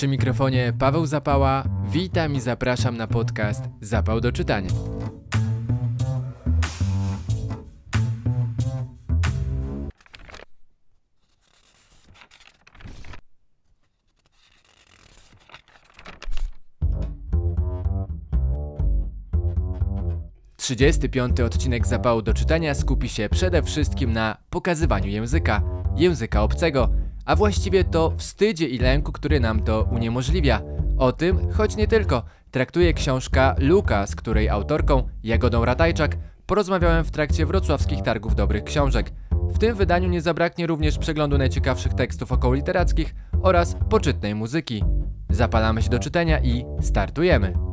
Przy mikrofonie Paweł Zapała. Witam i zapraszam na podcast Zapał do czytania. Trzydziesty piąty odcinek Zapału do czytania skupi się przede wszystkim na pokazywaniu języka, języka obcego, a właściwie to wstydzie i lęku, który nam to uniemożliwia. O tym, choć nie tylko, traktuje książka Luka, z której autorką, Jagodą Ratajczak, porozmawiałem w trakcie wrocławskich targów dobrych książek. W tym wydaniu nie zabraknie również przeglądu najciekawszych tekstów okołoliterackich oraz poczytnej muzyki. Zapalamy się do czytania i startujemy!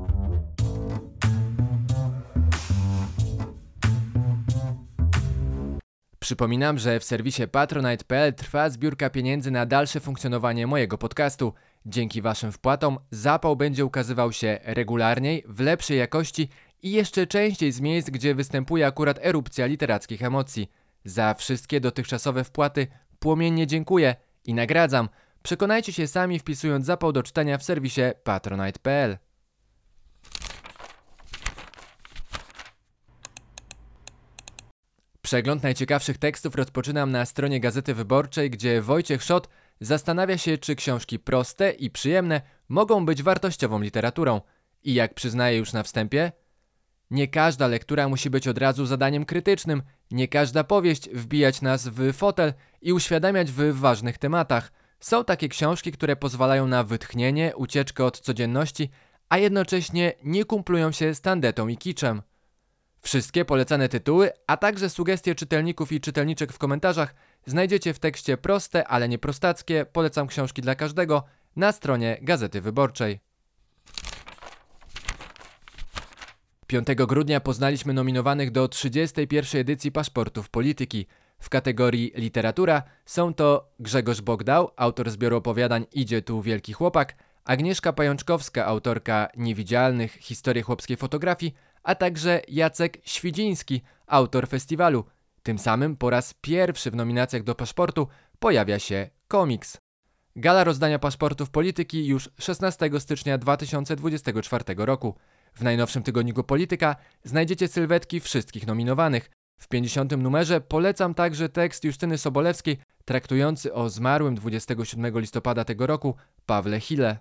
Przypominam, że w serwisie patronite.pl trwa zbiórka pieniędzy na dalsze funkcjonowanie mojego podcastu. Dzięki Waszym wpłatom zapał będzie ukazywał się regularniej, w lepszej jakości i jeszcze częściej z miejsc, gdzie występuje akurat erupcja literackich emocji. Za wszystkie dotychczasowe wpłaty płomiennie dziękuję i nagradzam. Przekonajcie się sami wpisując zapał do czytania w serwisie patronite.pl. Przegląd najciekawszych tekstów rozpoczynam na stronie Gazety Wyborczej, gdzie Wojciech Szot zastanawia się, czy książki proste i przyjemne mogą być wartościową literaturą. I jak przyznaje już na wstępie, nie każda lektura musi być od razu zadaniem krytycznym, nie każda powieść wbijać nas w fotel i uświadamiać w ważnych tematach. Są takie książki, które pozwalają na wytchnienie, ucieczkę od codzienności, a jednocześnie nie kumplują się z tandetą i kiczem. Wszystkie polecane tytuły, a także sugestie czytelników i czytelniczek w komentarzach znajdziecie w tekście proste, ale nie prostackie. Polecam książki dla każdego na stronie Gazety Wyborczej. 5 grudnia poznaliśmy nominowanych do 31 edycji Paszportów Polityki. W kategorii literatura są to Grzegorz Bogdał, autor zbioru opowiadań Idzie tu wielki chłopak, Agnieszka Pajączkowska, autorka Niewidzialnych, Historii chłopskiej fotografii, a także Jacek Świdziński, autor festiwalu. Tym samym po raz pierwszy w nominacjach do paszportu pojawia się komiks. Gala rozdania paszportów polityki już 16 stycznia 2024 roku. W najnowszym tygodniku Polityka znajdziecie sylwetki wszystkich nominowanych. W 50. numerze polecam także tekst Justyny Sobolewskiej traktujący o zmarłym 27 listopada tego roku Pawle Hille.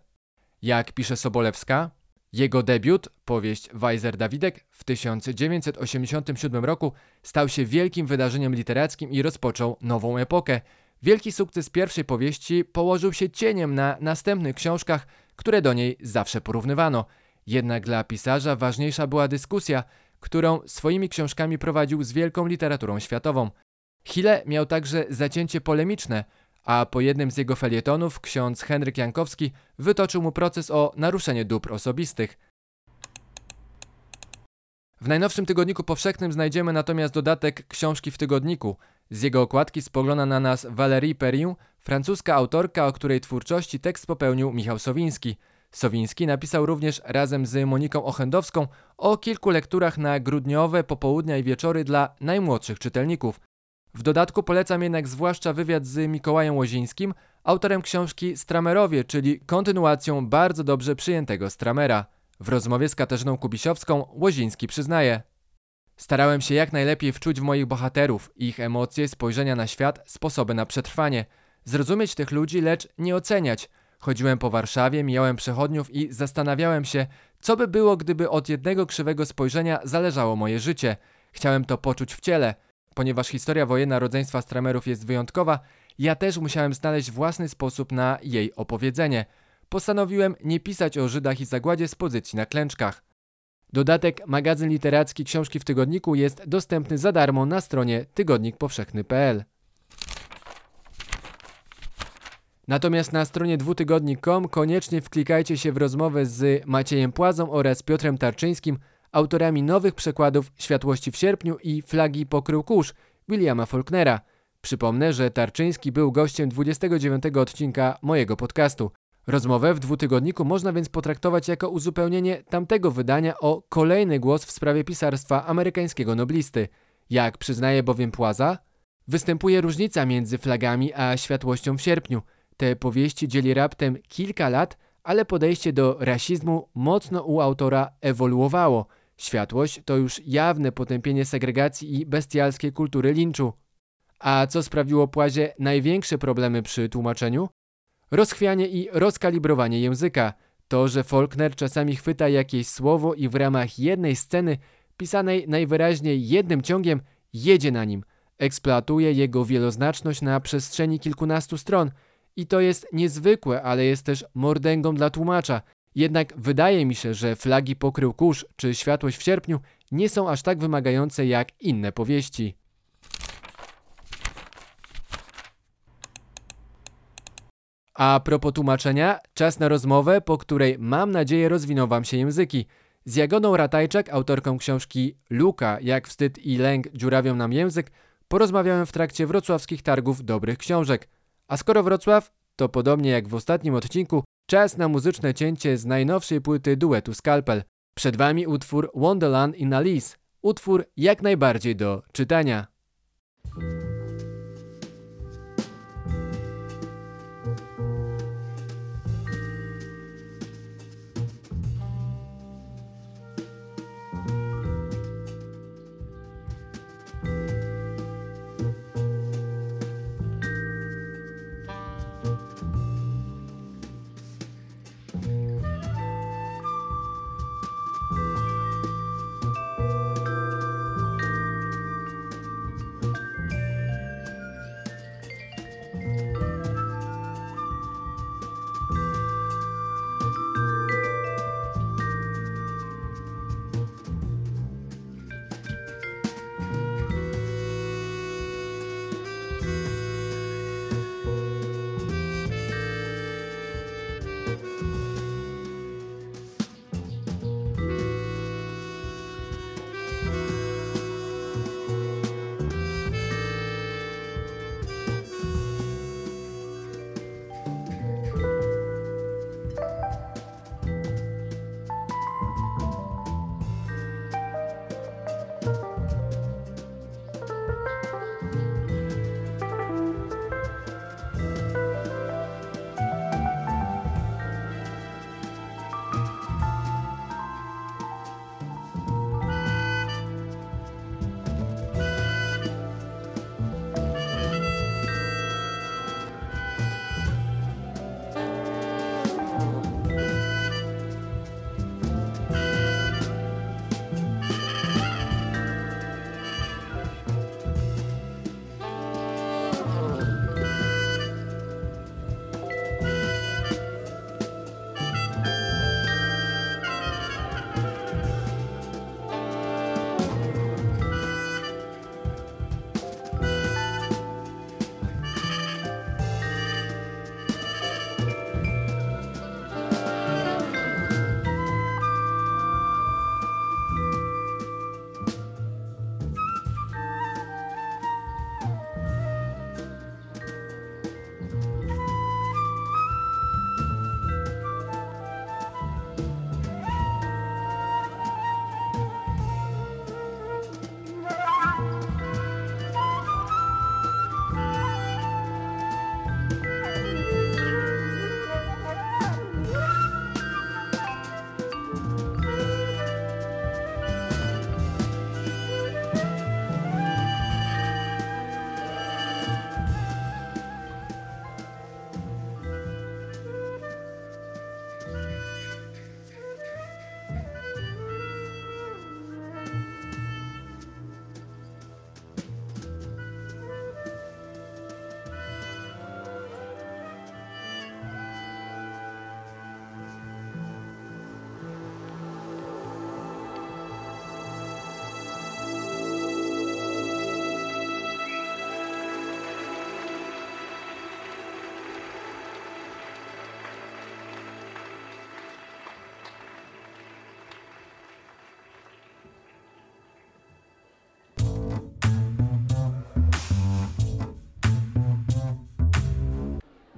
Jak pisze Sobolewska, jego debiut, powieść Weiser Dawidek, w 1987 roku stał się wielkim wydarzeniem literackim i rozpoczął nową epokę. Wielki sukces pierwszej powieści położył się cieniem na następnych książkach, które do niej zawsze porównywano. Jednak dla pisarza ważniejsza była dyskusja, którą swoimi książkami prowadził z wielką literaturą światową. Hille miał także zacięcie polemiczne, a po jednym z jego felietonów ksiądz Henryk Jankowski wytoczył mu proces o naruszenie dóbr osobistych. W najnowszym tygodniku powszechnym znajdziemy natomiast dodatek książki w tygodniku. Z jego okładki spogląda na nas Valérie Perrin, francuska autorka, o której twórczości tekst popełnił Michał Sowiński. Sowiński napisał również razem z Moniką Ochendowską o kilku lekturach na grudniowe popołudnia i wieczory dla najmłodszych czytelników. W dodatku polecam jednak zwłaszcza wywiad z Mikołajem Łozińskim, autorem książki Stramerowie, czyli kontynuacją bardzo dobrze przyjętego Stramera. W rozmowie z Katarzyną Kubisiowską Łoziński przyznaje. Starałem się jak najlepiej wczuć w moich bohaterów, ich emocje, spojrzenia na świat, sposoby na przetrwanie. Zrozumieć tych ludzi, lecz nie oceniać. Chodziłem po Warszawie, mijałem przechodniów i zastanawiałem się, co by było, gdyby od jednego krzywego spojrzenia zależało moje życie. Chciałem to poczuć w ciele – Ponieważ historia wojenna rodzeństwa Stramerów jest wyjątkowa, ja też musiałem znaleźć własny sposób na jej opowiedzenie. Postanowiłem nie pisać o Żydach i zagładzie z pozycji na klęczkach. Dodatek magazyn literacki Książki w Tygodniku jest dostępny za darmo na stronie tygodnikpowszechny.pl. Natomiast na stronie dwutygodnik.com koniecznie wklikajcie się w rozmowę z Maciejem Płazą oraz Piotrem Tarczyńskim – autorami nowych przekładów Światłości w sierpniu i Flagi pokrył kurz Williama Faulknera. Przypomnę, że Tarczyński był gościem 29 odcinka mojego podcastu. Rozmowę w dwutygodniku można więc potraktować jako uzupełnienie tamtego wydania o kolejny głos w sprawie pisarstwa amerykańskiego noblisty. Jak przyznaje bowiem Płaza, występuje różnica między flagami a światłością w sierpniu. Te powieści dzieli raptem kilka lat, ale podejście do rasizmu mocno u autora ewoluowało. Światłość to już jawne potępienie segregacji i bestialskiej kultury linczu. A co sprawiło Płazie największe problemy przy tłumaczeniu? Rozchwianie i rozkalibrowanie języka. To, że Faulkner czasami chwyta jakieś słowo i w ramach jednej sceny, pisanej najwyraźniej jednym ciągiem, jedzie na nim. Eksploatuje jego wieloznaczność na przestrzeni kilkunastu stron. I to jest niezwykłe, ale jest też mordęgą dla tłumacza. Jednak wydaje mi się, że flagi pokrył kurz czy światłość w sierpniu nie są aż tak wymagające jak inne powieści. A propos tłumaczenia, czas na rozmowę, po której mam nadzieję rozwiną Wam się języki. Z Jagodą Ratajczak, autorką książki Luka, jak wstyd i lęk dziurawią nam język, porozmawiałem w trakcie wrocławskich targów dobrych książek. A skoro Wrocław, to podobnie jak w ostatnim odcinku, czas na muzyczne cięcie z najnowszej płyty duetu Scalpel. Przed Wami utwór Wonderland in Alice, utwór jak najbardziej do czytania.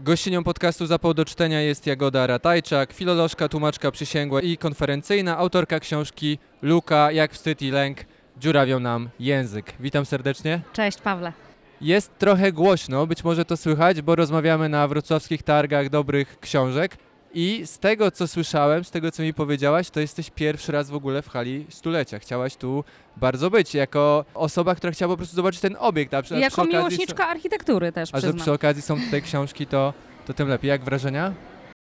Gościnią podcastu Zapał do czytania jest Jagoda Ratajczak, filolożka, tłumaczka przysięgła i konferencyjna, autorka książki Luka, jak wstyd i lęk dziurawią nam język. Witam serdecznie. Cześć Pawle. Jest trochę głośno, być może to słychać, bo rozmawiamy na wrocławskich targach dobrych książek. I z tego, co słyszałem, z tego, co mi powiedziałaś, to jesteś pierwszy raz w ogóle w hali stulecia. Chciałaś tu bardzo być, jako osoba, która chciała po prostu zobaczyć ten obiekt. A przy, a Jako przy miłośniczka architektury też A że przyznam. przy okazji są te książki, to, to tym lepiej. Jak wrażenia?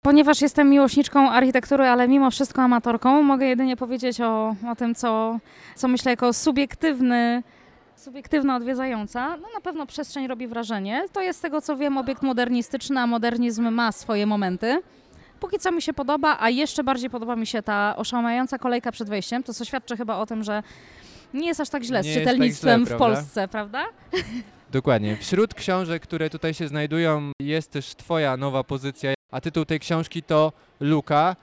Ponieważ jestem miłośniczką architektury, ale mimo wszystko amatorką, mogę jedynie powiedzieć o, o tym, co, co myślę jako subiektywny, subiektywna odwiedzająca. No na pewno przestrzeń robi wrażenie. To jest z tego, co wiem, obiekt modernistyczny, a modernizm ma swoje momenty. Póki co mi się podoba, a jeszcze bardziej podoba mi się ta oszałamiająca kolejka przed wejściem, to co świadczy chyba o tym, że nie jest aż tak źle z Nie jest tak czytelnictwem źle, w prawda? Polsce, prawda? Dokładnie. Wśród książek, które tutaj się znajdują, jest też Twoja nowa pozycja, a tytuł tej książki to Luka.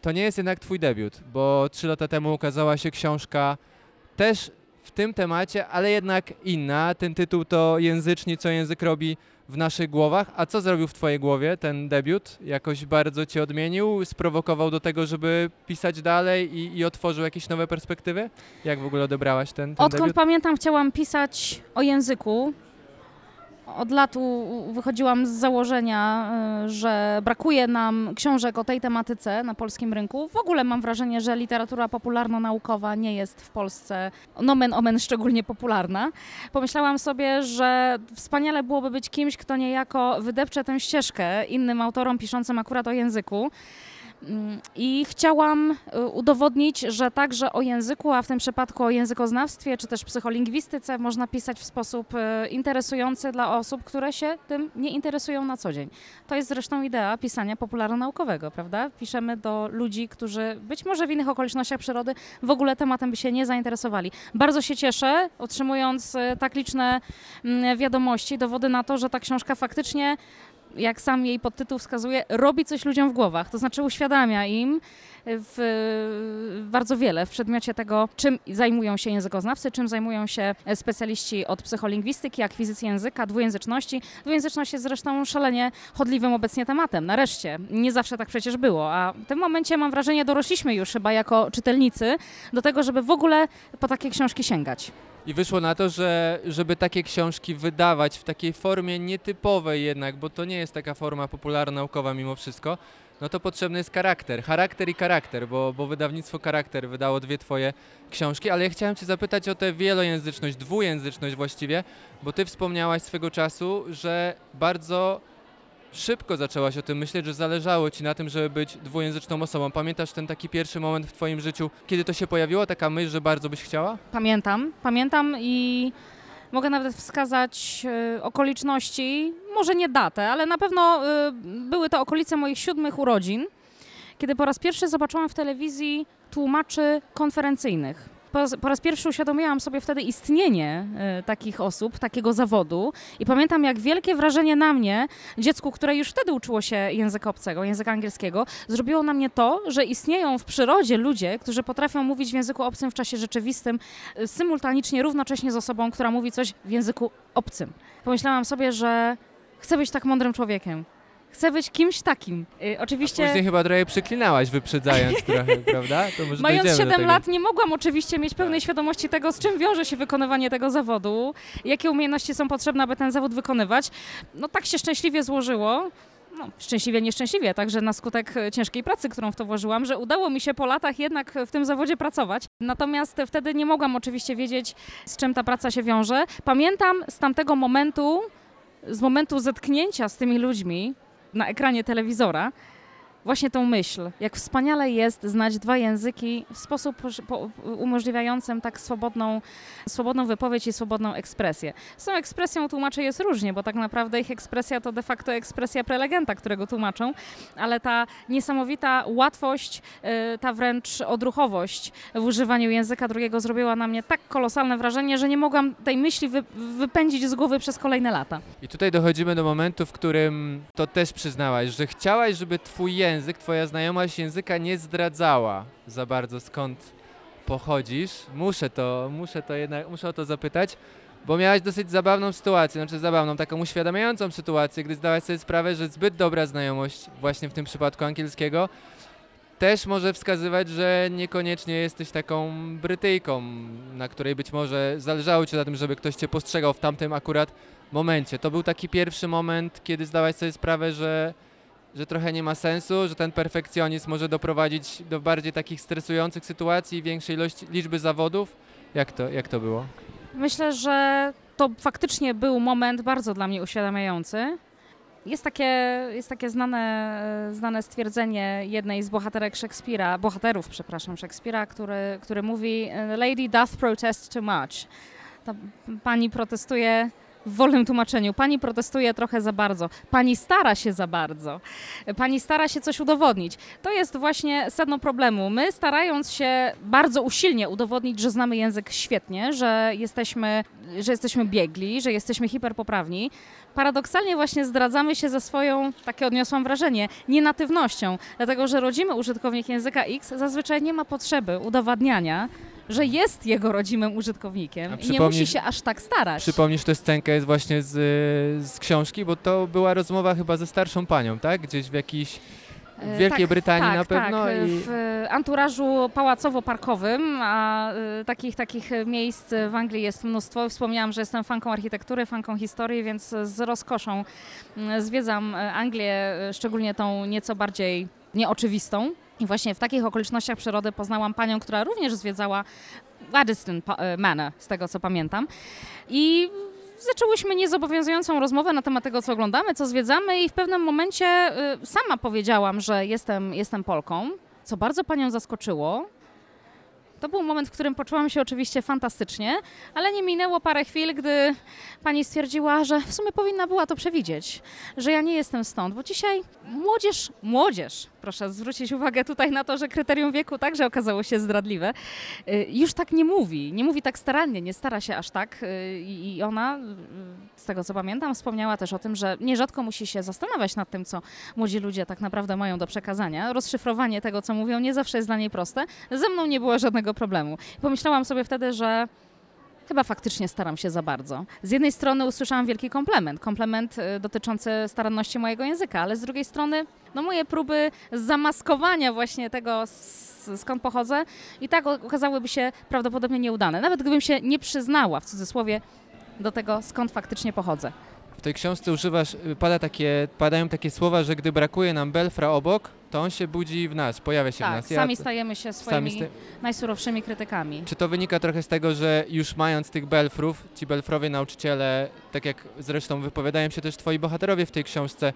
To nie jest jednak Twój debiut, bo trzy lata temu ukazała się książka też w tym temacie, ale jednak inna. Ten tytuł to Języczni, co język robi w naszych głowach. A co zrobił w Twojej głowie ten debiut? Jakoś bardzo Cię odmienił? Sprowokował do tego, żeby pisać dalej i, i otworzył jakieś nowe perspektywy? Jak w ogóle odebrałaś ten, ten Odkąd debiut? pamiętam, chciałam pisać o języku. Od lat wychodziłam z założenia, y, że brakuje nam książek o tej tematyce na polskim rynku. W ogóle mam wrażenie, że literatura popularno-naukowa nie jest w Polsce nomen omen szczególnie popularna. Pomyślałam sobie, że wspaniale byłoby być kimś, kto niejako wydepcze tę ścieżkę innym autorom piszącym akurat o języku. I chciałam y, udowodnić, że także o języku, a w tym przypadku o językoznawstwie czy też psycholingwistyce można pisać w sposób y, interesujący dla osób, które się tym nie interesują na co dzień. To jest zresztą idea pisania popularno-naukowego, prawda? Piszemy do ludzi, którzy być może w innych okolicznościach przyrody w ogóle tematem by się nie zainteresowali. Bardzo się cieszę, otrzymując y, tak liczne mm, wiadomości, dowody na to, że ta książka faktycznie jak sam jej podtytuł wskazuje, robi coś ludziom w głowach. To znaczy uświadamia im w, bardzo wiele w przedmiocie tego, czym zajmują się językoznawcy, czym zajmują się specjaliści od psycholingwistyki, akwizycji języka, dwujęzyczności. Dwujęzyczność jest zresztą szalenie chodliwym obecnie tematem. Nareszcie. Nie zawsze tak przecież było, a w tym momencie mam wrażenie dorośliśmy już chyba jako czytelnicy do tego, żeby w ogóle po takie książki sięgać. I wyszło na to, że żeby takie książki wydawać w takiej formie nietypowej jednak, bo to nie jest taka forma popularno-naukowa mimo wszystko, no to potrzebny jest charakter. Charakter i charakter, bo, bo wydawnictwo Charakter wydało dwie twoje książki, ale ja chciałem cię zapytać o tę wielojęzyczność, dwujęzyczność właściwie, bo ty wspomniałaś swego czasu, że bardzo szybko zaczęłaś o tym myśleć, że zależało ci na tym, żeby być dwujęzyczną osobą. Pamiętasz ten taki pierwszy moment w twoim życiu, kiedy to się pojawiło, taka myśl, że bardzo byś chciała? Pamiętam, pamiętam i mogę nawet wskazać e, okoliczności, może nie datę, ale na pewno e, były to okolice moich siódmych urodzin, kiedy po raz pierwszy zobaczyłam w telewizji tłumaczy konferencyjnych. Po raz, po raz pierwszy uświadomiłam sobie wtedy istnienie e, takich osób, takiego zawodu i pamiętam jak wielkie wrażenie na mnie, dziecku, które już wtedy uczyło się języka obcego, języka angielskiego, zrobiło na mnie to, że istnieją w przyrodzie ludzie, którzy potrafią mówić w języku obcym w czasie rzeczywistym, e, symultanicznie, równocześnie z osobą, która mówi coś w języku obcym. Pomyślałam sobie, że chcę być tak mądrym człowiekiem. Chcę być kimś takim. Y, oczywiście. Później chyba trochę przyklinałaś, wyprzedzając trochę, prawda? To może Mając dojdziemy do 7 tego. lat nie mogłam oczywiście mieć pełnej Tak. świadomości tego, z czym wiąże się wykonywanie tego zawodu, jakie umiejętności są potrzebne, aby ten zawód wykonywać. No tak się szczęśliwie złożyło. No, szczęśliwie, nieszczęśliwie, także na skutek e, ciężkiej pracy, którą w to włożyłam, że udało mi się po latach jednak w tym zawodzie pracować. Natomiast wtedy nie mogłam oczywiście wiedzieć, z czym ta praca się wiąże. Pamiętam z tamtego momentu, z momentu zetknięcia z tymi ludźmi na ekranie telewizora, właśnie tą myśl, jak wspaniale jest znać dwa języki w sposób po- umożliwiającym tak swobodną, swobodną wypowiedź i swobodną ekspresję. Z tą ekspresją tłumaczy jest różnie, bo tak naprawdę ich ekspresja to de facto ekspresja prelegenta, którego tłumaczą, ale ta niesamowita łatwość, y, ta wręcz odruchowość w używaniu języka drugiego zrobiła na mnie tak kolosalne wrażenie, że nie mogłam tej myśli wy, wypędzić z głowy przez kolejne lata. I tutaj dochodzimy do momentu, w którym to też przyznałaś, że chciałaś, żeby twój język, twoja znajomość języka nie zdradzała za bardzo skąd pochodzisz. Muszę to, muszę to jednak, muszę o to zapytać, bo miałaś dosyć zabawną sytuację, znaczy zabawną, taką uświadamiającą sytuację, gdy zdałaś sobie sprawę, że zbyt dobra znajomość właśnie w tym przypadku angielskiego też może wskazywać, że niekoniecznie jesteś taką Brytyjką, na której być może zależało ci na tym, żeby ktoś cię postrzegał w tamtym akurat momencie. To był taki pierwszy moment, kiedy zdałaś sobie sprawę, że że trochę nie ma sensu, że ten perfekcjonizm może doprowadzić do bardziej takich stresujących sytuacji i większej ilości, liczby zawodów? Jak to, jak to było? Myślę, że to faktycznie był moment bardzo dla mnie uświadamiający. Jest takie, jest takie znane, e, znane stwierdzenie jednej z bohaterek Szekspira, bohaterów, przepraszam, Szekspira, który, który mówi "The Lady doth protest too much. Ta pani protestuje w wolnym tłumaczeniu. Pani protestuje trochę za bardzo. Pani stara się za bardzo. Pani stara się coś udowodnić. To jest właśnie sedno problemu. My starając się bardzo usilnie udowodnić, że znamy język świetnie, że jesteśmy, że jesteśmy biegli, że jesteśmy hiperpoprawni, paradoksalnie właśnie zdradzamy się ze swoją, takie odniosłam wrażenie, nienatywnością. Dlatego, że rodzimy użytkownik języka X zazwyczaj nie ma potrzeby udowadniania, że jest jego rodzimym użytkownikiem i nie musi się aż tak starać. Przypomnisz tę scenkę jest właśnie z, z książki, bo to była rozmowa chyba ze starszą panią, tak? Gdzieś w jakiejś w E, Wielkiej tak, Brytanii tak, na pewno Tak, i w anturażu pałacowo-parkowym, a e, takich, takich miejsc w Anglii jest mnóstwo. Wspomniałam, że jestem fanką architektury, fanką historii, więc z rozkoszą mm, zwiedzam Anglię, szczególnie tą nieco bardziej nieoczywistą. I właśnie w takich okolicznościach przyrody poznałam panią, która również zwiedzała Waddesdon Pa- e, Manor, z tego co pamiętam. I zaczęłyśmy niezobowiązującą rozmowę na temat tego, co oglądamy, co zwiedzamy i w pewnym momencie y, sama powiedziałam, że jestem, jestem Polką, co bardzo panią zaskoczyło. To był moment, w którym poczułam się oczywiście fantastycznie, ale nie minęło parę chwil, gdy pani stwierdziła, że w sumie powinna była to przewidzieć, że ja nie jestem stąd, bo dzisiaj młodzież, młodzież, proszę zwrócić uwagę tutaj na to, że kryterium wieku także okazało się zdradliwe, y, już tak nie mówi, nie mówi tak starannie, nie stara się aż tak y, i ona, y, z tego co pamiętam, wspomniała też o tym, że nierzadko musi się zastanawiać nad tym, co młodzi ludzie tak naprawdę mają do przekazania. Rozszyfrowanie tego, co mówią, nie zawsze jest dla niej proste. Ze mną nie było żadnego problemu. Pomyślałam sobie wtedy, że Chyba faktycznie staram się za bardzo. Z jednej strony usłyszałam wielki komplement, komplement y, dotyczący staranności mojego języka, ale z drugiej strony no moje próby zamaskowania właśnie tego, skąd pochodzę i tak okazałyby się prawdopodobnie nieudane. Nawet gdybym się nie przyznała, w cudzysłowie, do tego, skąd faktycznie pochodzę. W tej książce używasz, y, pada takie, padają takie słowa, że gdy brakuje nam Belfra obok, to on się budzi w nas, pojawia się w Tak, nas. sami stajemy się swoimi sta- najsurowszymi krytykami. Czy to wynika trochę z tego, że już mając tych belfrów, ci belfrowie nauczyciele, tak jak zresztą wypowiadają się też twoi bohaterowie w tej książce,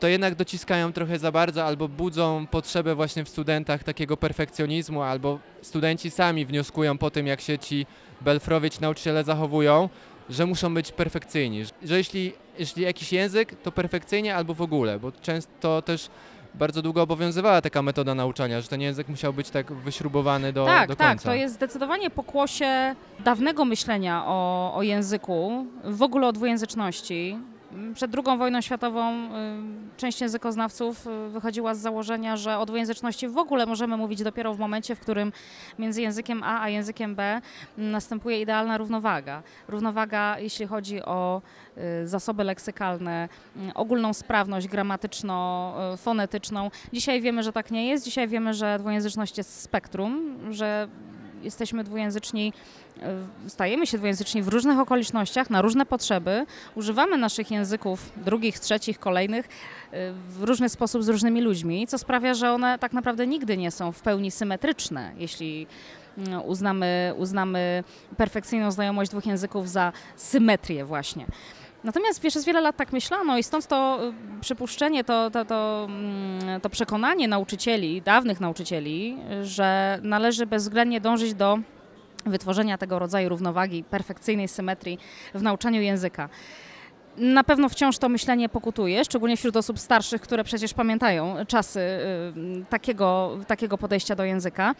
to jednak dociskają trochę za bardzo albo budzą potrzebę właśnie w studentach takiego perfekcjonizmu, albo studenci sami wnioskują po tym, jak się ci belfrowie, ci nauczyciele zachowują, że muszą być perfekcyjni. Że jeśli, jeśli jakiś język, to perfekcyjnie albo w ogóle, bo często też bardzo długo obowiązywała taka metoda nauczania, że ten język musiał być tak wyśrubowany do, tak, do tak, końca. to jest zdecydowanie pokłosie dawnego myślenia o, o języku, w ogóle o dwujęzyczności. Przed II wojną światową y, część językoznawców y, wychodziła z założenia, że o dwujęzyczności w ogóle możemy mówić dopiero w momencie, w którym między językiem A a językiem B mm, następuje idealna równowaga. Równowaga, jeśli chodzi o y, zasoby leksykalne, y, ogólną sprawność gramatyczno-fonetyczną. Dzisiaj wiemy, że tak nie jest. Dzisiaj wiemy, że dwujęzyczność jest spektrum, że jesteśmy dwujęzyczni, y, stajemy się dwujęzyczni w różnych okolicznościach, na różne potrzeby. Używamy naszych języków drugich, trzecich, kolejnych y, w różny sposób z różnymi ludźmi, co sprawia, że one tak naprawdę nigdy nie są w pełni symetryczne, jeśli mm, uznamy, uznamy perfekcyjną znajomość dwóch języków za symetrię właśnie. Natomiast przez wiele lat tak myślano i stąd to y, przypuszczenie, to, to, to, mm, to przekonanie nauczycieli, dawnych nauczycieli, że należy bezwzględnie dążyć do wytworzenia tego rodzaju równowagi, perfekcyjnej symetrii w nauczaniu języka. Na pewno wciąż to myślenie pokutuje, szczególnie wśród osób starszych, które przecież pamiętają czasy y, takiego, takiego podejścia do języka.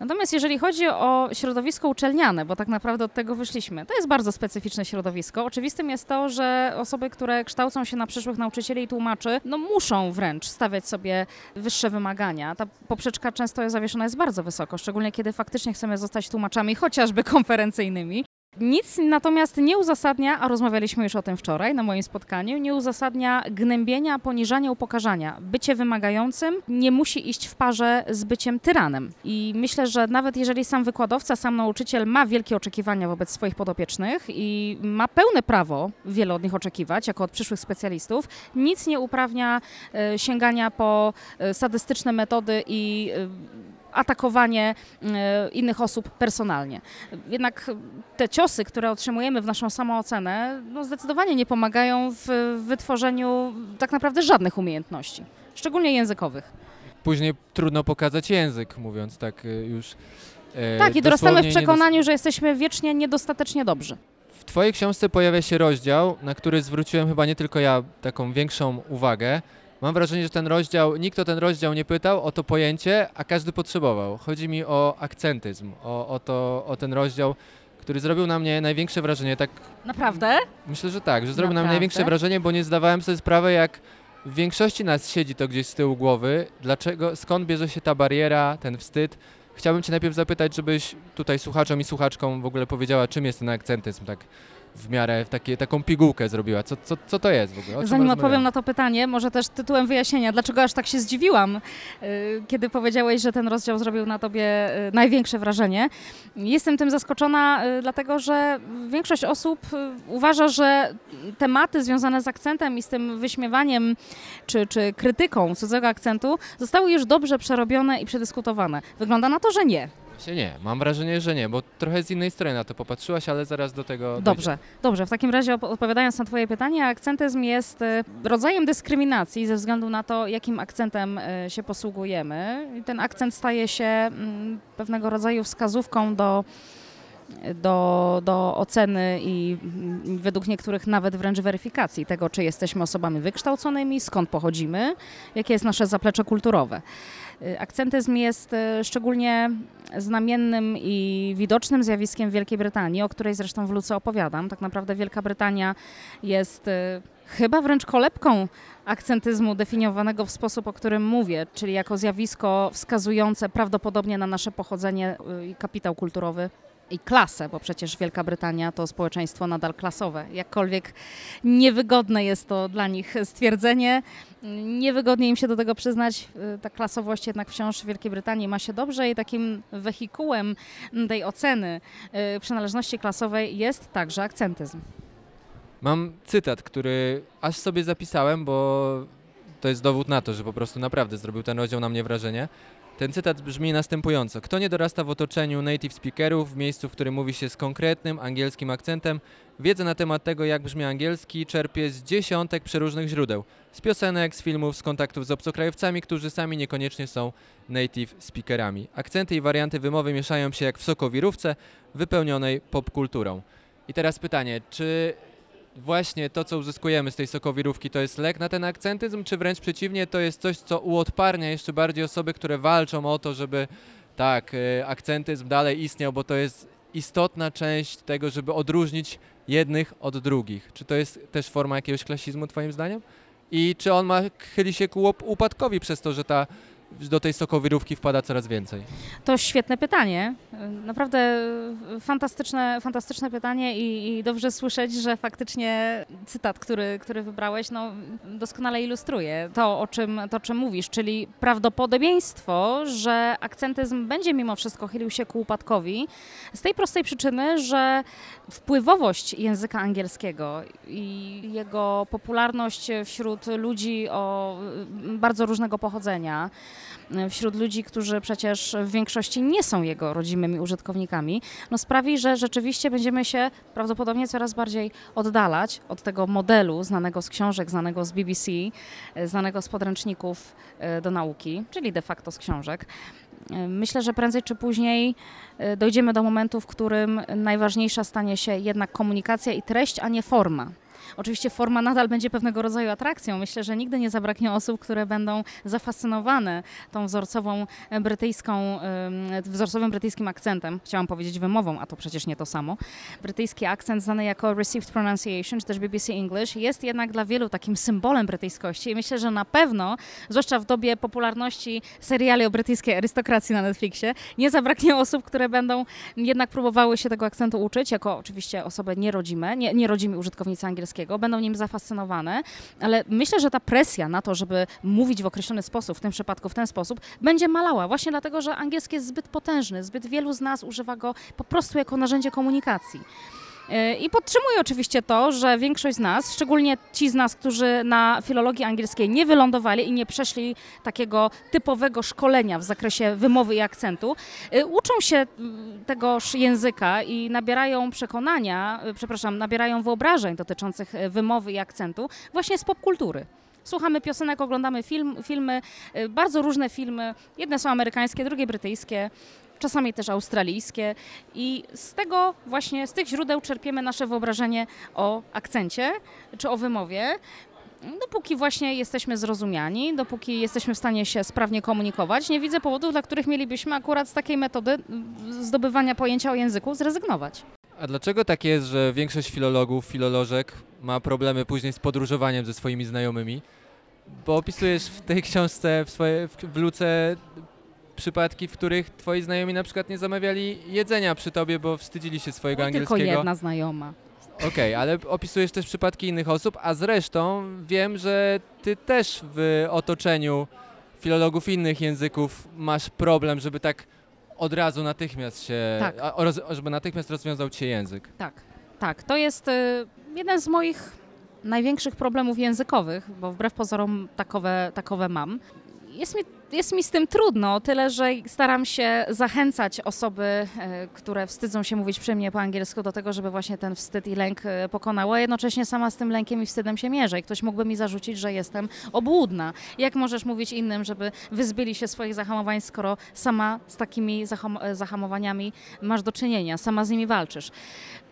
Natomiast jeżeli chodzi o środowisko uczelniane, bo tak naprawdę od tego wyszliśmy, to jest bardzo specyficzne środowisko. Oczywistym jest to, że osoby, które kształcą się na przyszłych nauczycieli i tłumaczy, no muszą wręcz stawiać sobie wyższe wymagania. Ta poprzeczka często zawieszona jest bardzo wysoko, szczególnie kiedy faktycznie chcemy zostać tłumaczami, chociażby konferencyjnymi. Nic natomiast nie uzasadnia, a rozmawialiśmy już o tym wczoraj na moim spotkaniu, nie uzasadnia gnębienia, poniżania, upokarzania. Bycie wymagającym nie musi iść w parze z byciem tyranem. I myślę, że nawet jeżeli sam wykładowca, sam nauczyciel ma wielkie oczekiwania wobec swoich podopiecznych i ma pełne prawo wiele od nich oczekiwać, jako od przyszłych specjalistów, nic nie uprawnia e, sięgania po e, sadystyczne metody i e, atakowanie e, innych osób personalnie. Jednak te ciosy, które otrzymujemy w naszą samoocenę, no zdecydowanie nie pomagają w wytworzeniu tak naprawdę żadnych umiejętności, szczególnie językowych. Później trudno pokazać język, mówiąc tak y, już. e, Tak, i dorastamy w przekonaniu, że jesteśmy wiecznie niedostatecznie dobrzy. W Twojej książce pojawia się rozdział, na który zwróciłem chyba nie tylko ja taką większą uwagę. Mam wrażenie, że ten rozdział, nikt o ten rozdział nie pytał, o to pojęcie, a każdy potrzebował. Chodzi mi o akcentyzm, o, o, to, o ten rozdział, który zrobił na mnie największe wrażenie. Tak, Naprawdę? myślę, że tak, że zrobił na mnie Naprawdę? największe wrażenie, bo nie zdawałem sobie sprawy, jak w większości nas siedzi to gdzieś z tyłu głowy. Dlaczego, skąd bierze się ta bariera, ten wstyd? Chciałbym Cię najpierw zapytać, żebyś tutaj słuchaczom i słuchaczkom w ogóle powiedziała, czym jest ten akcentyzm, tak w miarę takie, taką pigułkę zrobiła. Co, co, co to jest w ogóle? O czym Zanim rozmawiamy? odpowiem na to pytanie, może też tytułem wyjaśnienia, dlaczego aż tak się zdziwiłam, y, kiedy powiedziałeś, że ten rozdział zrobił na tobie y, największe wrażenie. Jestem tym zaskoczona, y, dlatego że większość osób uważa, że tematy związane z akcentem i z tym wyśmiewaniem czy, czy krytyką cudzego akcentu zostały już dobrze przerobione i przedyskutowane. Wygląda na to, że nie. Nie, mam wrażenie, że nie, bo trochę z innej strony na to popatrzyłaś, ale zaraz do tego dojdziemy. Dobrze, dobrze. W takim razie odpowiadając na Twoje pytanie, akcentyzm jest y, rodzajem dyskryminacji ze względu na to, jakim akcentem y, się posługujemy. I ten akcent staje się mm, pewnego rodzaju wskazówką do, do, do oceny i według niektórych nawet wręcz weryfikacji tego, czy jesteśmy osobami wykształconymi, skąd pochodzimy, jakie jest nasze zaplecze kulturowe. Y, Akcentyzm jest y, szczególnie znamiennym i widocznym zjawiskiem w Wielkiej Brytanii, o której zresztą w Luce opowiadam. Tak naprawdę Wielka Brytania jest y, chyba wręcz kolebką akcentyzmu definiowanego w sposób, o którym mówię, czyli jako zjawisko wskazujące prawdopodobnie na nasze pochodzenie i kapitał kulturowy. I klasę, bo przecież Wielka Brytania to społeczeństwo nadal klasowe. Jakkolwiek niewygodne jest to dla nich stwierdzenie, niewygodnie im się do tego przyznać. y, Ta klasowość jednak wciąż w Wielkiej Brytanii ma się dobrze i takim wehikułem tej oceny y, przynależności klasowej jest także akcentyzm. Mam cytat, który aż sobie zapisałem, bo to jest dowód na to, że po prostu naprawdę zrobił ten rozdział na mnie wrażenie. Ten cytat brzmi następująco. Kto nie dorasta w otoczeniu native speakerów, w miejscu, w którym mówi się z konkretnym angielskim akcentem, wiedzę na temat tego, jak brzmi angielski, czerpie z dziesiątek przeróżnych źródeł. Z piosenek, z filmów, z kontaktów z obcokrajowcami, którzy sami niekoniecznie są native speakerami. Akcenty i warianty wymowy mieszają się jak w sokowirówce wypełnionej popkulturą. I teraz pytanie, czy właśnie to, co uzyskujemy z tej sokowirówki, to jest lek na ten akcentyzm, czy wręcz przeciwnie, to jest coś, co uodparnia jeszcze bardziej osoby, które walczą o to, żeby tak, y, akcentyzm dalej istniał, bo to jest istotna część tego, żeby odróżnić jednych od drugich. Czy to jest też forma jakiegoś klasizmu, twoim zdaniem? I czy on ma, chyli się ku upadkowi przez to, że ta, do tej sokowirówki wpada coraz więcej? To świetne pytanie. Naprawdę fantastyczne, fantastyczne pytanie i, i dobrze słyszeć, że faktycznie cytat, który, który wybrałeś, no, doskonale ilustruje to o, czym, to, o czym mówisz, czyli prawdopodobieństwo, że akcentyzm będzie mimo wszystko chylił się ku upadkowi z tej prostej przyczyny, że wpływowość języka angielskiego i jego popularność wśród ludzi o bardzo różnego pochodzenia, wśród ludzi, którzy przecież w większości nie są jego rodzimymi użytkownikami, no sprawi, że rzeczywiście będziemy się prawdopodobnie coraz bardziej oddalać od tego modelu znanego z książek, znanego z BBC, znanego z podręczników e, do nauki, czyli de facto z książek. E, Myślę, że prędzej czy później e, dojdziemy do momentu, w którym najważniejsza stanie się jednak komunikacja i treść, a nie forma. Oczywiście forma nadal będzie pewnego rodzaju atrakcją. Myślę, że nigdy nie zabraknie osób, które będą zafascynowane tą wzorcową e, brytyjską, wzorcowym brytyjskim akcentem. Chciałam powiedzieć wymową, a to przecież nie to samo. Brytyjski akcent znany jako Received Pronunciation, czy też BBC English, jest jednak dla wielu takim symbolem brytyjskości i myślę, że na pewno, zwłaszcza w dobie popularności seriali o brytyjskiej arystokracji na Netflixie, nie zabraknie osób, które będą jednak próbowały się tego akcentu uczyć, jako oczywiście osoby nierodzime, nie, nierodzimi użytkownicy angielskiego, będą nim zafascynowane, ale myślę, że ta presja na to, żeby mówić w określony sposób, w tym przypadku w ten sposób, będzie malała, właśnie dlatego, że angielski jest zbyt potężny, zbyt wielu z nas używa go po prostu jako narzędzie komunikacji. Yy, I podtrzymuję oczywiście to, że większość z nas, szczególnie ci z nas, którzy na filologii angielskiej nie wylądowali i nie przeszli takiego typowego szkolenia w zakresie wymowy i akcentu, yy, uczą się tegoż języka i nabierają przekonania, yy, przepraszam, nabierają wyobrażeń dotyczących wymowy i akcentu właśnie z popkultury. Słuchamy piosenek, oglądamy film, filmy, bardzo różne filmy. Jedne są amerykańskie, drugie brytyjskie czasami też australijskie i z tego właśnie, z tych źródeł czerpiemy nasze wyobrażenie o akcencie czy o wymowie. Dopóki właśnie jesteśmy zrozumiani, dopóki jesteśmy w stanie się sprawnie komunikować, nie widzę powodów, dla których mielibyśmy akurat z takiej metody mm, zdobywania pojęcia o języku zrezygnować. A dlaczego tak jest, że większość filologów, filolożek ma problemy później z podróżowaniem ze swoimi znajomymi? Bo opisujesz w tej książce, w, swoje, w, w luce przypadki, w których twoi znajomi na przykład nie zamawiali jedzenia przy tobie, bo wstydzili się swojego Oj, tylko angielskiego. jedna znajoma. Okej, ale opisujesz też przypadki innych osób, a zresztą wiem, że ty też w otoczeniu filologów innych języków masz problem, żeby tak od razu natychmiast się, Tak. a, roz, żeby natychmiast rozwiązał ci się język. Tak, tak. To jest y, jeden z moich największych problemów językowych, bo wbrew pozorom takowe, takowe mam. Jest mi, jest mi z tym trudno, tyle że staram się zachęcać osoby, e, które wstydzą się mówić przy mnie po angielsku, do tego, żeby właśnie ten wstyd i lęk e, pokonały, a jednocześnie sama z tym lękiem i wstydem się mierzę. I ktoś mógłby mi zarzucić, że jestem obłudna. Jak możesz mówić innym, żeby wyzbyli się swoich zahamowań, skoro sama z takimi zaham- e, zahamowaniami masz do czynienia, sama z nimi walczysz?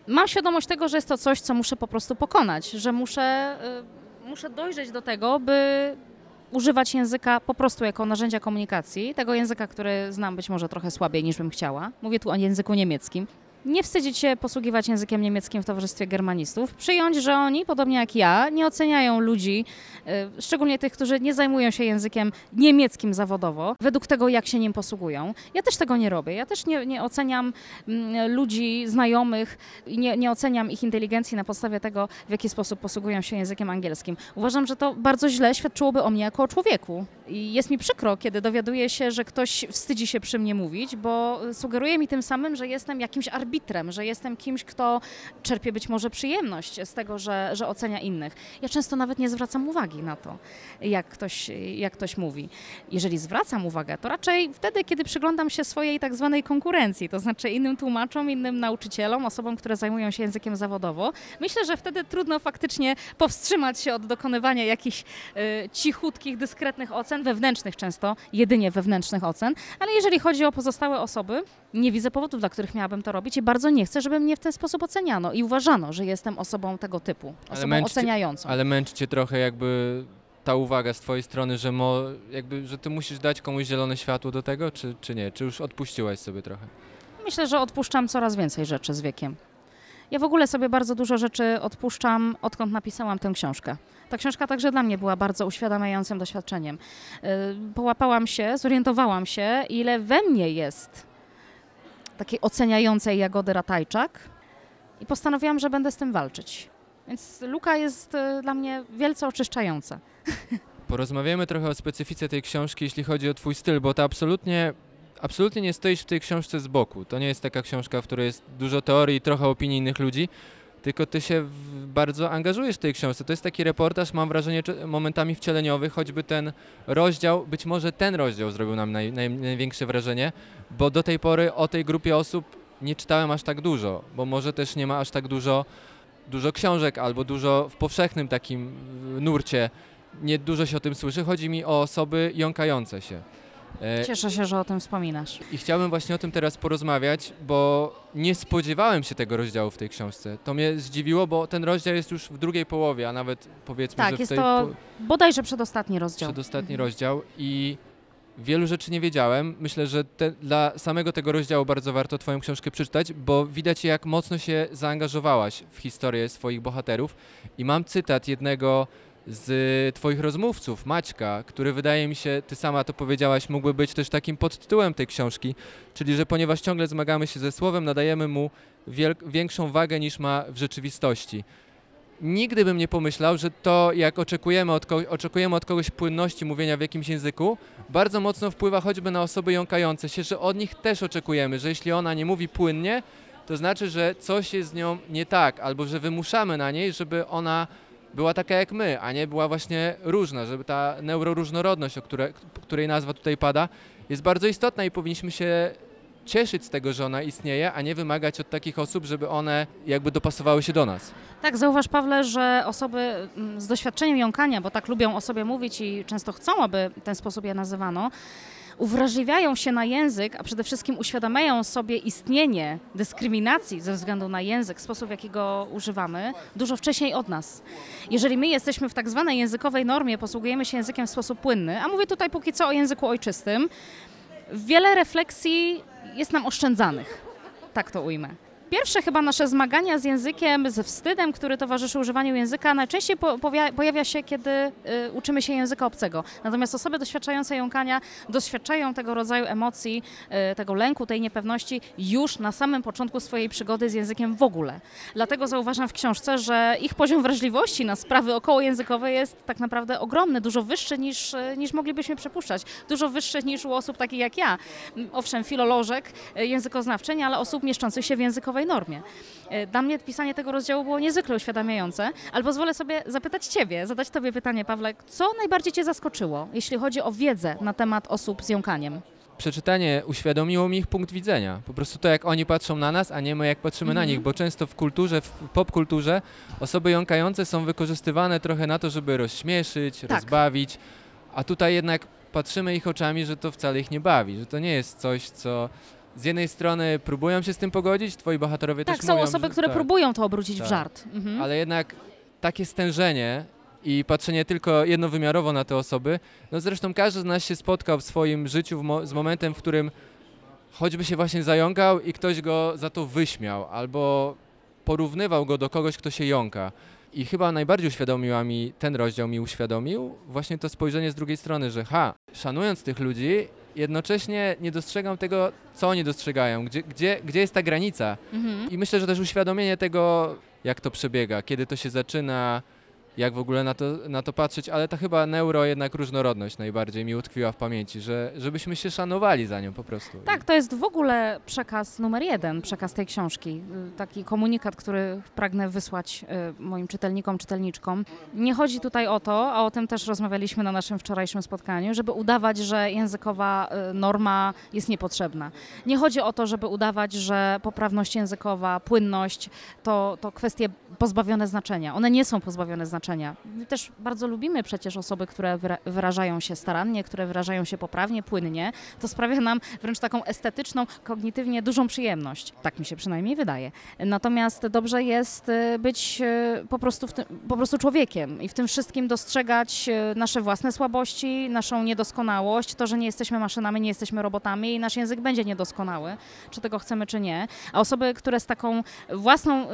Mam świadomość tego, że jest to coś, co muszę po prostu pokonać, że muszę, muszę dojrzeć do tego, by używać języka po prostu jako narzędzia komunikacji, tego języka, który znam być może trochę słabiej niż bym chciała. Mówię tu o języku niemieckim. Nie wstydzić się posługiwać językiem niemieckim w towarzystwie germanistów. Przyjąć, że oni, podobnie jak ja, nie oceniają ludzi, y, szczególnie tych, którzy nie zajmują się językiem niemieckim zawodowo, według tego, jak się nim posługują. Ja też tego nie robię. Ja też nie, nie oceniam mm, ludzi, znajomych i nie, nie oceniam ich inteligencji na podstawie tego, w jaki sposób posługują się językiem angielskim. Uważam, że to bardzo źle świadczyłoby o mnie jako o człowieku. I jest mi przykro, kiedy dowiaduję się, że ktoś wstydzi się przy mnie mówić, bo sugeruje mi tym samym, że jestem jakimś arbitrem, że jestem kimś, kto czerpie być może przyjemność z tego, że, że ocenia innych. Ja często nawet nie zwracam uwagi na to, jak ktoś, jak ktoś mówi. Jeżeli zwracam uwagę, to raczej wtedy, kiedy przyglądam się swojej tak zwanej konkurencji, to znaczy innym tłumaczom, innym nauczycielom, osobom, które zajmują się językiem zawodowo. Myślę, że wtedy trudno faktycznie powstrzymać się od dokonywania jakichś e, cichutkich, dyskretnych ocen, wewnętrznych często, jedynie wewnętrznych ocen, ale jeżeli chodzi o pozostałe osoby, nie widzę powodów, dla których miałabym to robić i bardzo nie chcę, żeby mnie w ten sposób oceniano i uważano, że jestem osobą tego typu, Ale osobą męczcie- oceniającą. Ale męczy cię trochę jakby ta uwaga z twojej strony, że, mo, jakby, że ty musisz dać komuś zielone światło do tego, czy, czy nie? Czy już odpuściłaś sobie trochę? Myślę, że odpuszczam coraz więcej rzeczy z wiekiem. Ja w ogóle sobie bardzo dużo rzeczy odpuszczam, odkąd napisałam tę książkę. Ta książka także dla mnie była bardzo uświadamiającym doświadczeniem. Yy, Połapałam się, zorientowałam się, ile we mnie jest takiej oceniającej Jagody Ratajczak i postanowiłam, że będę z tym walczyć. Więc luka jest yy, dla mnie wielce oczyszczająca. Porozmawiamy trochę o specyfice tej książki, jeśli chodzi o twój styl, bo to absolutnie, absolutnie nie stoisz w tej książce z boku. To nie jest taka książka, w której jest dużo teorii i trochę opinii innych ludzi, tylko ty się bardzo angażujesz w tej książce. To jest taki reportaż, mam wrażenie, momentami wcieleniowy, choćby ten rozdział, być może ten rozdział zrobił nam naj, naj, największe wrażenie, bo do tej pory o tej grupie osób nie czytałem aż tak dużo, bo może też nie ma aż tak dużo, dużo książek albo dużo w powszechnym takim nurcie nie dużo się o tym słyszy. Chodzi mi o osoby jąkające się. E, Cieszę się, że o tym wspominasz. I chciałbym właśnie o tym teraz porozmawiać, bo nie spodziewałem się tego rozdziału w tej książce. To mnie zdziwiło, bo ten rozdział jest już w drugiej połowie, a nawet powiedzmy, Tak, że w jest tej to po- bodajże przedostatni rozdział. przedostatni Mhm. rozdział i wielu rzeczy nie wiedziałem. Myślę, że te, dla samego tego rozdziału bardzo warto Twoją książkę przeczytać, bo widać jak mocno się zaangażowałaś w historię swoich bohaterów. I mam cytat jednego z Twoich rozmówców, Maćka, który wydaje mi się, Ty sama to powiedziałaś, mógłby być też takim podtytułem tej książki, czyli że ponieważ ciągle zmagamy się ze słowem, nadajemy mu większą wagę niż ma w rzeczywistości. Nigdy bym nie pomyślał, że to, jak oczekujemy od, oczekujemy od kogoś płynności mówienia w jakimś języku, bardzo mocno wpływa choćby na osoby jąkające się, że od nich też oczekujemy, że jeśli ona nie mówi płynnie, to znaczy, że coś jest z nią nie tak, albo że wymuszamy na niej, żeby ona była taka jak my, a nie była właśnie różna, żeby ta neuroróżnorodność, o które, której nazwa tutaj pada, jest bardzo istotna i powinniśmy się cieszyć z tego, że ona istnieje, a nie wymagać od takich osób, żeby one jakby dopasowały się do nas. Tak, zauważ Pawle, że osoby mm, z doświadczeniem jąkania, bo tak lubią o sobie mówić i często chcą, aby ten sposób je nazywano, uwrażliwiają się na język, a przede wszystkim uświadamiają sobie istnienie dyskryminacji ze względu na język, sposób w jaki go używamy, dużo wcześniej od nas. Jeżeli my jesteśmy w tak zwanej językowej normie, posługujemy się językiem w sposób płynny, a mówię tutaj póki co o języku ojczystym, wiele refleksji jest nam oszczędzanych. Tak to ujmę. Pierwsze chyba nasze zmagania z językiem, ze wstydem, który towarzyszy używaniu języka, najczęściej po, pojawia się, kiedy y, uczymy się języka obcego. Natomiast osoby doświadczające jąkania doświadczają tego rodzaju emocji, y, tego lęku, tej niepewności już na samym początku swojej przygody z językiem w ogóle. Dlatego zauważam w książce, że ich poziom wrażliwości na sprawy okołojęzykowe jest tak naprawdę ogromny, dużo wyższy niż, y, niż moglibyśmy przypuszczać. Dużo wyższy niż u osób takich jak ja. Owszem, filolożek, y, językoznawczyń, ale osób mieszczących się w językowej normie. Y, Dla mnie pisanie tego rozdziału było niezwykle uświadamiające, ale pozwolę sobie zapytać Ciebie, zadać Tobie pytanie, Pawle, co najbardziej Cię zaskoczyło, jeśli chodzi o wiedzę na temat osób z jąkaniem? Przeczytanie uświadomiło mi ich punkt widzenia. Po prostu to, jak oni patrzą na nas, a nie my, jak patrzymy na Mhm. nich, bo często w kulturze, w popkulturze osoby jąkające są wykorzystywane trochę na to, żeby rozśmieszyć, Tak. rozbawić, a tutaj jednak patrzymy ich oczami, że to wcale ich nie bawi, że to nie jest coś, co z jednej strony próbują się z tym pogodzić, twoi bohaterowie Tak, też są mówią, osoby, że, które tak, próbują to obrócić w Tak. żart. Mhm. ale jednak takie stężenie i patrzenie tylko jednowymiarowo na te osoby, no zresztą każdy z nas się spotkał w swoim życiu w mo- z momentem, w którym choćby się właśnie zająkał i ktoś go za to wyśmiał, albo porównywał go do kogoś, kto się jąka. I chyba najbardziej uświadomiła mi, ten rozdział mi uświadomił, właśnie to spojrzenie z drugiej strony, że ha, szanując tych ludzi, jednocześnie nie dostrzegam tego, co oni dostrzegają, gdzie, gdzie, gdzie jest ta granica. Mhm. I myślę, że też uświadomienie tego, jak to przebiega, kiedy to się zaczyna, jak w ogóle na to, na to patrzeć, ale ta chyba neuro jednak różnorodność najbardziej mi utkwiła w pamięci, że żebyśmy się szanowali za nią po prostu. Tak, to jest w ogóle przekaz numer jeden, przekaz tej książki. Y, Taki komunikat, który pragnę wysłać y, moim czytelnikom, czytelniczkom. Nie chodzi tutaj o to, a o tym też rozmawialiśmy na naszym wczorajszym spotkaniu, żeby udawać, że językowa y, norma jest niepotrzebna. Nie chodzi o to, żeby udawać, że poprawność językowa, płynność to, to kwestie pozbawione znaczenia. One nie są pozbawione znaczenia. My też bardzo lubimy przecież osoby, które wyra- wyrażają się starannie, które wyrażają się poprawnie, płynnie. To sprawia nam wręcz taką estetyczną, kognitywnie dużą przyjemność. Tak mi się przynajmniej wydaje. Natomiast dobrze jest y, być y, po prostu, tym, po prostu człowiekiem i w tym wszystkim dostrzegać y, nasze własne słabości, naszą niedoskonałość, to, że nie jesteśmy maszynami, nie jesteśmy robotami i nasz język będzie niedoskonały, czy tego chcemy, czy nie. A osoby, które z taką własną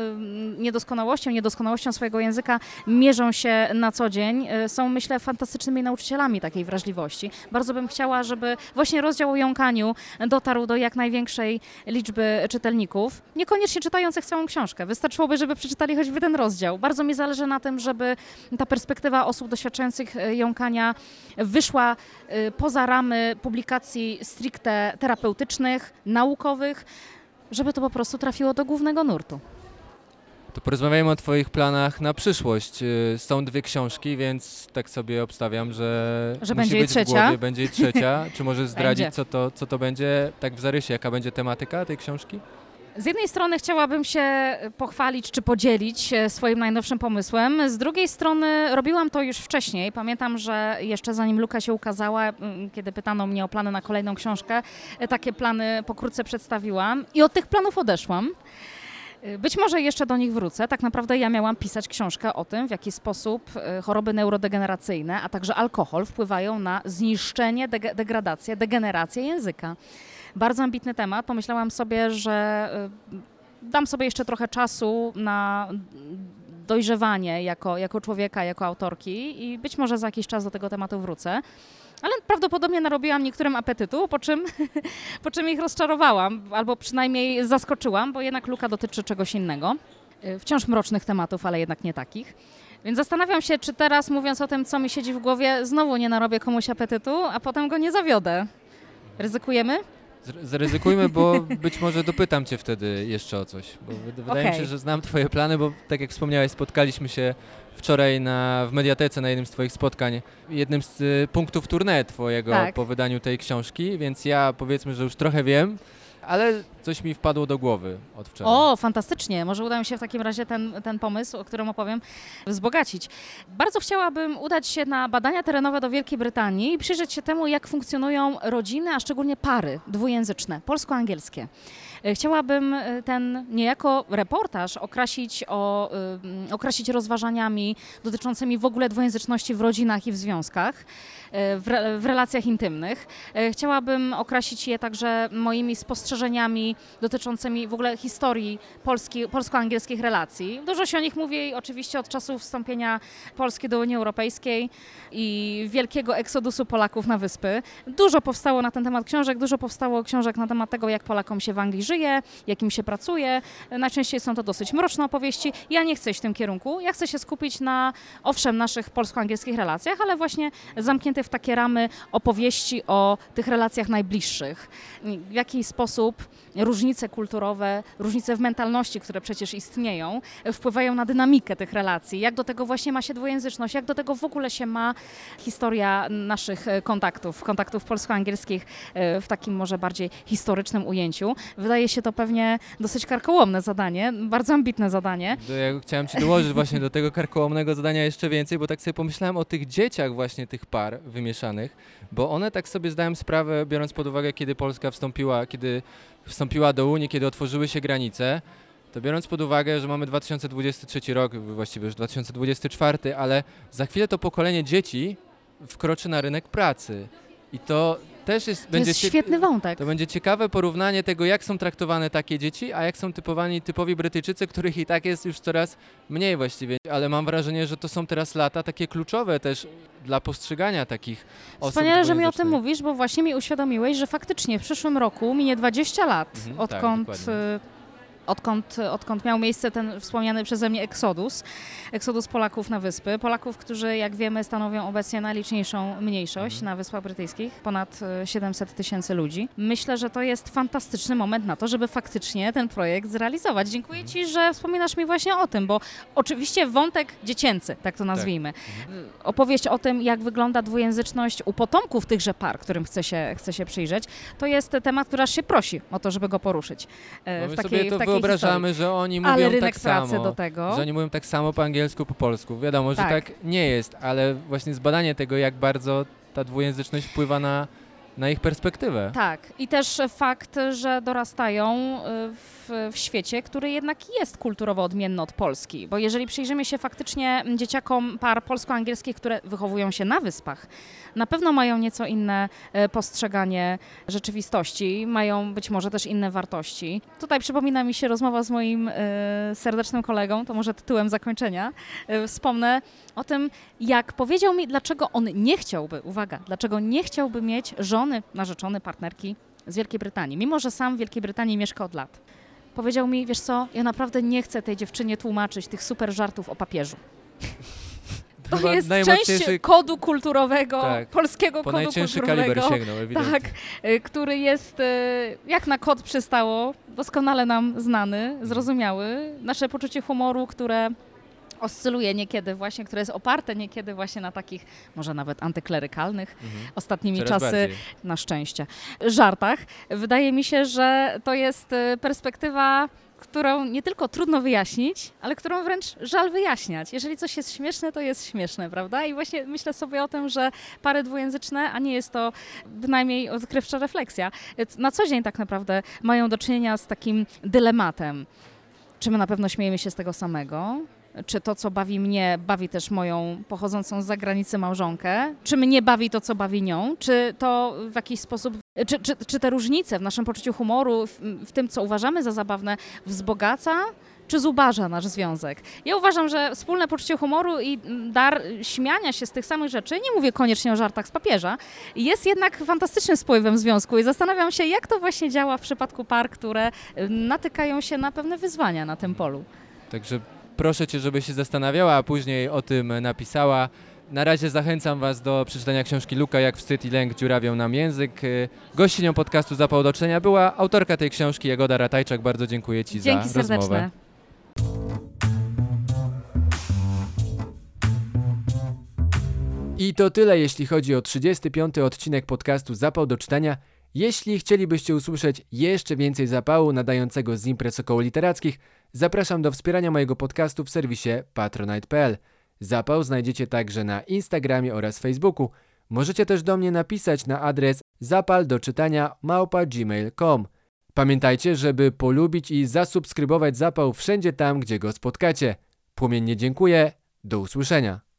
niedoskonałością, niedoskonałością swojego języka mierzą się na co dzień, y, są myślę fantastycznymi nauczycielami takiej wrażliwości. Bardzo bym chciała, żeby właśnie rozdział o jąkaniu dotarł do jak największej liczby czytelników, niekoniecznie czytających całą książkę. Wystarczyłoby, żeby przeczytali choćby ten rozdział. Bardzo mi zależy na tym, żeby ta perspektywa osób doświadczających y, jąkania wyszła y, poza ramy publikacji stricte terapeutycznych, naukowych, żeby to po prostu trafiło do głównego nurtu. To porozmawiajmy o Twoich planach na przyszłość. Y, Są dwie książki, więc tak sobie obstawiam, że, Że będzie być trzecia? w głowie, będzie trzecia. Czy możesz zdradzić, co to, co to będzie, tak w zarysie, jaka będzie tematyka tej książki? Z jednej strony chciałabym się pochwalić czy podzielić e, swoim najnowszym pomysłem. Z drugiej strony robiłam to już wcześniej. Pamiętam, że jeszcze zanim Luka się ukazała, m, kiedy pytano mnie o plany na kolejną książkę, e, takie plany pokrótce przedstawiłam i od tych planów odeszłam. E, Być może jeszcze do nich wrócę. Tak naprawdę ja miałam pisać książkę o tym, w jaki sposób e, choroby neurodegeneracyjne, a także alkohol wpływają na zniszczenie, deg- degradację, degenerację języka. Bardzo ambitny temat. Pomyślałam sobie, że y, dam sobie jeszcze trochę czasu na dojrzewanie jako, jako człowieka, jako autorki i być może za jakiś czas do tego tematu wrócę. Ale prawdopodobnie narobiłam niektórym apetytu, po czym, po czym ich rozczarowałam, albo przynajmniej zaskoczyłam, bo jednak luka dotyczy czegoś innego. Y, Wciąż mrocznych tematów, ale jednak nie takich. Więc zastanawiam się, czy teraz mówiąc o tym, co mi siedzi w głowie, znowu nie narobię komuś apetytu, a potem go nie zawiodę. Ryzykujemy? Zaryzykujmy, bo być może dopytam cię wtedy jeszcze o coś. Bo wy- wydaje mi Okej. się, że znam twoje plany, bo tak jak wspomniałeś, spotkaliśmy się wczoraj na, w Mediatece na jednym z twoich spotkań, jednym z y, punktów tournée twojego Tak. po wydaniu tej książki, więc ja powiedzmy, że już trochę wiem, ale coś mi wpadło do głowy od wczoraj. O, fantastycznie. Może uda mi się w takim razie ten, ten pomysł, o którym opowiem, wzbogacić. Bardzo chciałabym udać się na badania terenowe do Wielkiej Brytanii i przyjrzeć się temu, jak funkcjonują rodziny, a szczególnie pary dwujęzyczne, polsko-angielskie. E, Chciałabym e, ten niejako reportaż okrasić, o, y, okrasić rozważaniami dotyczącymi w ogóle dwujęzyczności w rodzinach i w związkach, e, w, re, w relacjach intymnych. E, Chciałabym okrasić je także moimi spostrzeżeniami dotyczącymi w ogóle historii polski, polsko-angielskich relacji. Dużo się o nich mówi oczywiście od czasu wstąpienia Polski do Unii Europejskiej i wielkiego eksodusu Polaków na wyspy. Dużo powstało na ten temat książek, dużo powstało książek na temat tego, jak Polakom się w Anglii żyje, jak im się pracuje. Najczęściej są to dosyć mroczne opowieści. Ja nie chcę iść w tym kierunku. Ja chcę się skupić na, owszem, naszych polsko-angielskich relacjach, ale właśnie zamknięte w takie ramy opowieści o tych relacjach najbliższych. W jaki sposób różnice kulturowe, różnice w mentalności, które przecież istnieją, wpływają na dynamikę tych relacji. Jak do tego właśnie ma się dwujęzyczność, jak do tego w ogóle się ma historia naszych kontaktów, kontaktów polsko-angielskich e, w takim może bardziej historycznym ujęciu. Wydaje się to pewnie dosyć karkołomne zadanie, bardzo ambitne zadanie. Ja chciałem ci dołożyć właśnie do tego karkołomnego zadania jeszcze więcej, bo tak sobie pomyślałem o tych dzieciach właśnie tych par wymieszanych, bo one tak sobie zdałem sprawę, biorąc pod uwagę, kiedy Polska wstąpiła, kiedy wstąpiła do Unii, kiedy otworzyły się granice, to biorąc pod uwagę, że mamy 2023 rok, właściwie już 2024, ale za chwilę to pokolenie dzieci wkroczy na rynek pracy. I to też jest, To będzie jest świetny wątek. to będzie ciekawe porównanie tego, jak są traktowane takie dzieci, a jak są typowani typowi Brytyjczycy, których i tak jest już coraz mniej właściwie. Ale mam wrażenie, że to są teraz lata takie kluczowe też dla postrzegania takich osób. Wspaniale, że mi o tym mówisz, bo właśnie mi uświadomiłeś, że faktycznie w przyszłym roku minie 20 lat, Mhm, tak, odkąd, dokładnie. Odkąd, odkąd miał miejsce ten wspomniany przeze mnie eksodus, eksodus Polaków na wyspy. Polaków, którzy jak wiemy stanowią obecnie najliczniejszą mniejszość Mhm. na Wyspach Brytyjskich, ponad y, 700 tysięcy ludzi. Myślę, że to jest fantastyczny moment na to, żeby faktycznie ten projekt zrealizować. Dziękuję Ci, że wspominasz mi właśnie o tym, bo oczywiście wątek dziecięcy, tak to nazwijmy, opowieść o tym, jak wygląda dwujęzyczność u potomków tychże par, którym chce się, chce się przyjrzeć, to jest temat, który aż się prosi o to, żeby go poruszyć e, Bo w takiej, sobie to w takiej wyobrażamy, historii. że oni mówią Ale rynek tak pracy samo. do tego. Że oni mówią tak samo po angielsku, po polsku. Wiadomo, że Tak. tak nie jest, ale właśnie zbadanie tego, jak bardzo ta dwujęzyczność wpływa na, na ich perspektywę. Tak, i też fakt, że dorastają y, w, świecie, który jednak jest kulturowo odmienny od Polski. Bo jeżeli przyjrzymy się faktycznie dzieciakom par polsko-angielskich, które wychowują się na wyspach, na pewno mają nieco inne e, postrzeganie rzeczywistości, mają być może też inne wartości. Tutaj przypomina mi się rozmowa z moim e, serdecznym kolegą, to może tytułem zakończenia. E, Wspomnę o tym, jak powiedział mi, dlaczego on nie chciałby, uwaga, dlaczego nie chciałby mieć żony, narzeczony, partnerki z Wielkiej Brytanii, mimo że sam w Wielkiej Brytanii mieszka od lat. Powiedział mi, wiesz co, ja naprawdę nie chcę tej dziewczynie tłumaczyć tych super żartów o papieżu. To Chyba jest najmocniejszy- część kodu kulturowego, Tak, polskiego Po kodu najcięższy kulturowego. kaliber sięgnął, ewidentnie. Tak, y, który jest y, jak na kod przystało, doskonale nam znany, zrozumiały. Nasze poczucie humoru, które oscyluje niekiedy właśnie, które jest oparte niekiedy właśnie na takich, może nawet antyklerykalnych, Mhm. ostatnimi Coraz czasy, bardziej. na szczęście, żartach. Wydaje mi się, że to jest y, perspektywa, którą nie tylko trudno wyjaśnić, ale którą wręcz żal wyjaśniać. Jeżeli coś jest śmieszne, to jest śmieszne, prawda? I właśnie myślę sobie o tym, że pary dwujęzyczne, a nie jest to bynajmniej odkrywcza refleksja, na co dzień tak naprawdę mają do czynienia z takim dylematem. Czy my na pewno śmiejemy się z tego samego? Czy to, co bawi mnie, bawi też moją pochodzącą z zagranicy małżonkę? Czy mnie bawi to, co bawi nią? Czy to w jakiś sposób, czy, czy, czy te różnice w naszym poczuciu humoru, w, w tym, co uważamy za zabawne, wzbogaca? Czy zubaża nasz związek? Ja uważam, że wspólne poczucie humoru i dar śmiania się z tych samych rzeczy, nie mówię koniecznie o żartach z papieża, jest jednak fantastycznym spływem związku i zastanawiam się, jak to właśnie działa w przypadku par, które natykają się na pewne wyzwania na tym polu. Także proszę Cię, żebyś się zastanawiała, a później o tym napisała. Na razie zachęcam Was do przeczytania książki Luka, jak wstyd i lęk dziurawią nam język. Y, Gościnią podcastu Zapał do Czenia była autorka tej książki Jagoda Ratajczak. Bardzo dziękuję Ci Dzięki za rozmowę. serdeczne. I to tyle, jeśli chodzi o 35. odcinek podcastu Zapał do czytania. Jeśli chcielibyście usłyszeć jeszcze więcej zapału nadającego z imprez około literackich, zapraszam do wspierania mojego podcastu w serwisie patronite.pl. Zapał znajdziecie także na Instagramie oraz Facebooku. Możecie też do mnie napisać na adres zapaldoczytania małpa.gmail.com. Pamiętajcie, żeby polubić i zasubskrybować Zapał wszędzie tam, gdzie go spotkacie. Płomiennie dziękuję. Do usłyszenia.